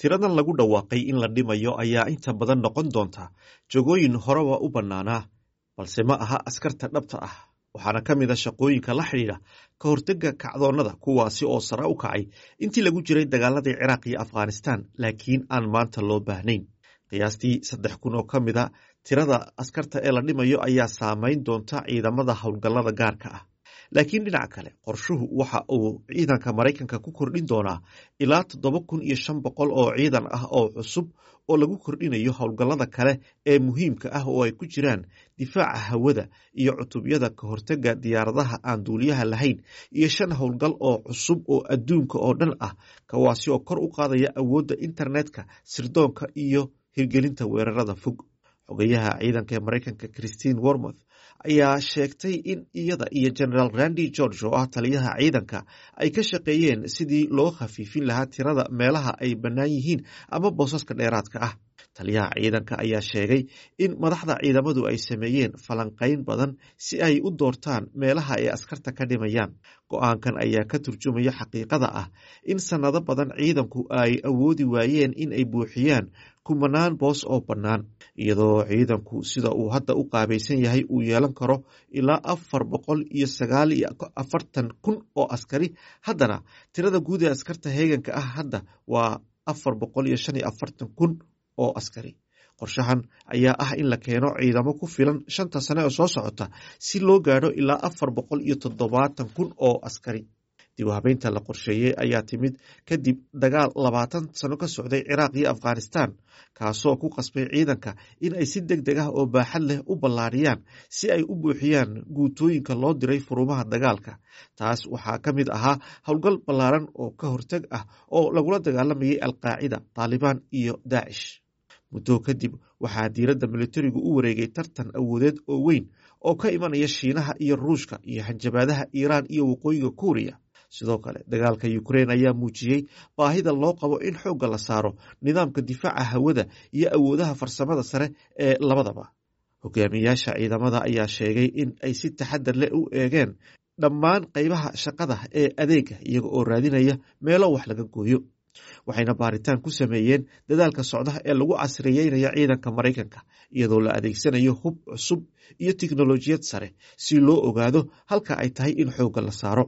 tiradan lagu dhawaaqay in la dhimayo ayaa inta badan noqon doonta. Jogooyin horeba u bannaanaa balse ma aha askarta dhabta ah. Waxaana ka mid a shaqooyinka la xidhiidha ka hortega kacdoonnada kuwaasi oo sare u kacay intii lagu jiray dagaaladii ciraaq iyo afghanistan laakiin aan maanta loo baahnayn. Qiyaastii saddex kun oo ka mid a tirada askarta ee la dhimayo ayaa saameyn doonta ciidamada howlgallada gaarka ah laakiin dhinaca kale qorshuhu waxa uu ciidanka maraykanka ku kordhin doonaa ilaa toddoba kun iyo shan boqol oo ciidan ah oo cusub oo lagu kordhinayo howlgallada kale ee muhiimka ah oo ay ku jiraan difaaca hawada iyo cutubyada ka hortega diyaaradaha aan duuliyaha lahayn iyo shan howlgal oo cusub oo adduunka oo dhan ah kuwaasi oo kor u qaadaya awoodda internetka sirdoonka iyo hirgelinta weerarada fog xogayaha ciidanka ee maraykanka christine wormoth ayaa sheegtay in iyada iyo generaal randy george oo ah taliyaha ciidanka ay ka shaqeeyeen sidii loo khafiifin lahaa tirada meelaha ay bannaan yihiin ama boosaska dheeraadka ah taliyaha ciidanka ayaa sheegay in madaxda ciidamadu ay sameeyeen falanqayn badan si ay u doortaan meelaha ay askarta ka dhimayaan. Go'aankan ayaa ka turjumaya xaqiiqada ah in sannado badan ciidanku ay awoodi waayeen in ay buuxiyaan kumanaan boos oo bannaan iyadoo ciidanku sida uu hadda u qaabaysan yahay uu yeelan karo ilaa afar boqol iyo sagaal iyo afartan kun oo askari. Haddana tirada guud ee askarta heeganka ah hadda waa afar boqol iyo shan iyo afartan kun oo askari. Qorshahan ayaa ah in la keeno ciidamo ku filan shanta sane oo soo socota si loo gaadho ilaa afar boqol iyo toddobaatan kun oo askari. Dib u habeynta la qorsheeyey ayaa timid kadib dagaal labaatan sano ka socday ciraaq iyo afghanistan kaasoo ku qasbay ciidanka in ay si deg deg ah oo baaxad leh u ballaariyaan si ay u buuxiyaan guutooyinka loo diray furumaha dagaalka. Taas waxaa ka mid ahaa howlgal ballaaran oo ka horteg ah oo lagula dagaalamayay alqaacida taalibaan iyo daacish muddo kadib waxaa diiradda militarigu u wareegay tartan awoodeed oo weyn oo ka imanaya shiinaha iyo ruushka iyo hanjabaadaha iiraan iyo waqooyiga kuuriya. Sidoo kale dagaalka ukrein ayaa muujiyey baahida loo qabo in xoogga la saaro nidaamka difaaca hawada iyo awoodaha farsamada sare ee labadaba. Hogaamiyaasha ciidamada ayaa sheegay in ay si taxadar leh u eegeen dhammaan qaybaha shaqada ee adeega iyaga oo raadinaya meelo wax laga gooyo waxayna baaritaan ku sameeyeen dadaalka socda ee lagu casriyeynayo ciidanka maraykanka iyadoo la adeegsanayo hub cusub iyo tiknolojiyad sare si loo ogaado halka ay tahay in xoogga la saaro